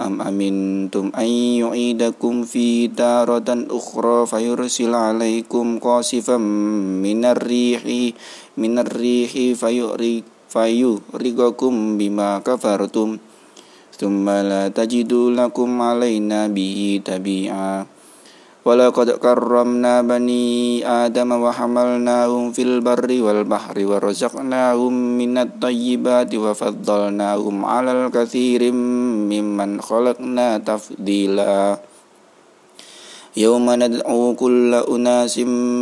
أم أمنتم أن يعيدكم في تارة أخرى فيرسل عليكم قاصفا من الريح من الريح فيغرقكم بما كفرتم ثم لا تجدوا لكم علينا به تبيعا ولقد كرمنا بني آدم وحملناهم في البر والبحر ورزقناهم من الطيبات وفضلناهم على الكثير ممن خلقنا تفضيلا. يوم ندعو كل أناس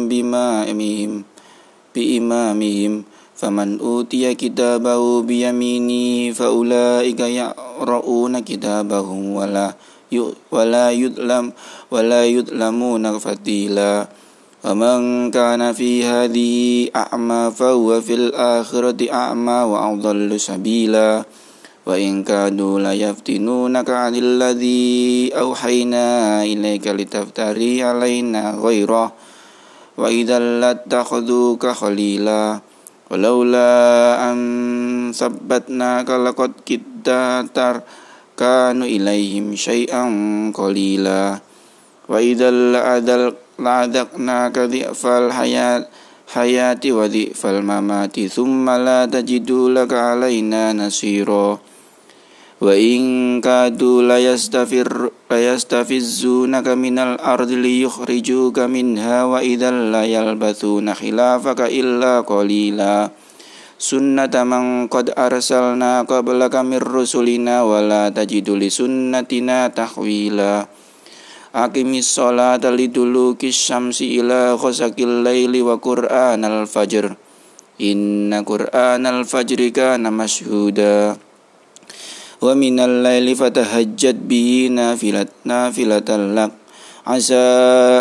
بإمامهم بإمامهم فمن أوتي كتابه بيمينه فأولئك يقرؤون كتابهم ولا ولا يظلم ولا يظلمون فتيلا ومن كان في هذه أعمى فهو في الآخرة أعمى وأضل سبيلا وإن كادوا ليفتنونك عن الذي أوحينا إليك لتفتري علينا غيره وإذا لاتخذوك خليلا ولولا أن ثبتناك لقد كدت كانوا إليهم شيئا قليلا. وإذا لأذقناك ضعف الحياة حياة وضعف الممات ثم لا تجد لك علينا نصيرا. وإن كادوا ليستفزونك من الأرض ليخرجوك منها وإذا لا يلبثون خلافك إلا قليلا. sunnata man qad arsalna qablaka mir rusulina wala tajidu li sunnatina tahwila. Aqimis sholata lidulukis syamsi ila khosakil laili wa qur'anal fajr. Inna qur'anal fajri kana mashhuda. Wa minal laili fatahajjat bihi nafilat nafilatal lak. Asa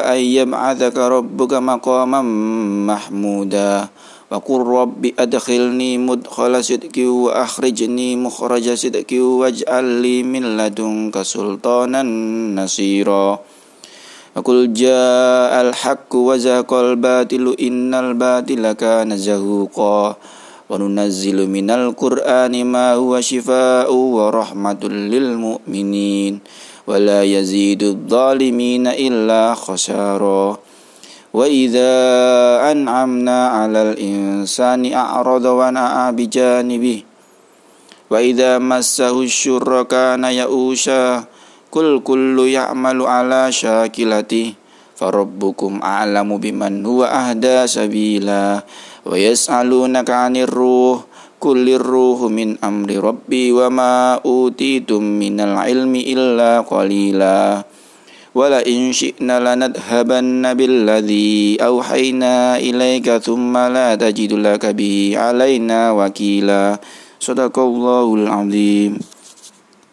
ayyam adzaka rabbuka maqaman mahmuda. وقل رب أدخلني مدخل صدق وأخرجني مخرج صدق واجعل لي من لدنك سلطانا نصيرا وقل جاء الحق وزاق الباطل إن الباطل كان زهوقا وننزل من القرآن ما هو شفاء ورحمة للمؤمنين ولا يزيد الظالمين إلا خسارا وإذا أنعمنا على الإنسان أعرض ونأى بجانبه وإذا مسه الشر كان يئوشا كل كل يعمل على شاكلته فربكم أعلم بمن هو أهدى سبيلا ويسألونك عن الروح كل الروح من أمر ربي وما أوتيتم من العلم إلا قليلا ولئن شئنا لنذهبن بالذي أوحينا إليك ثم لا تجد لك به علينا وكيلا. صدق الله العظيم.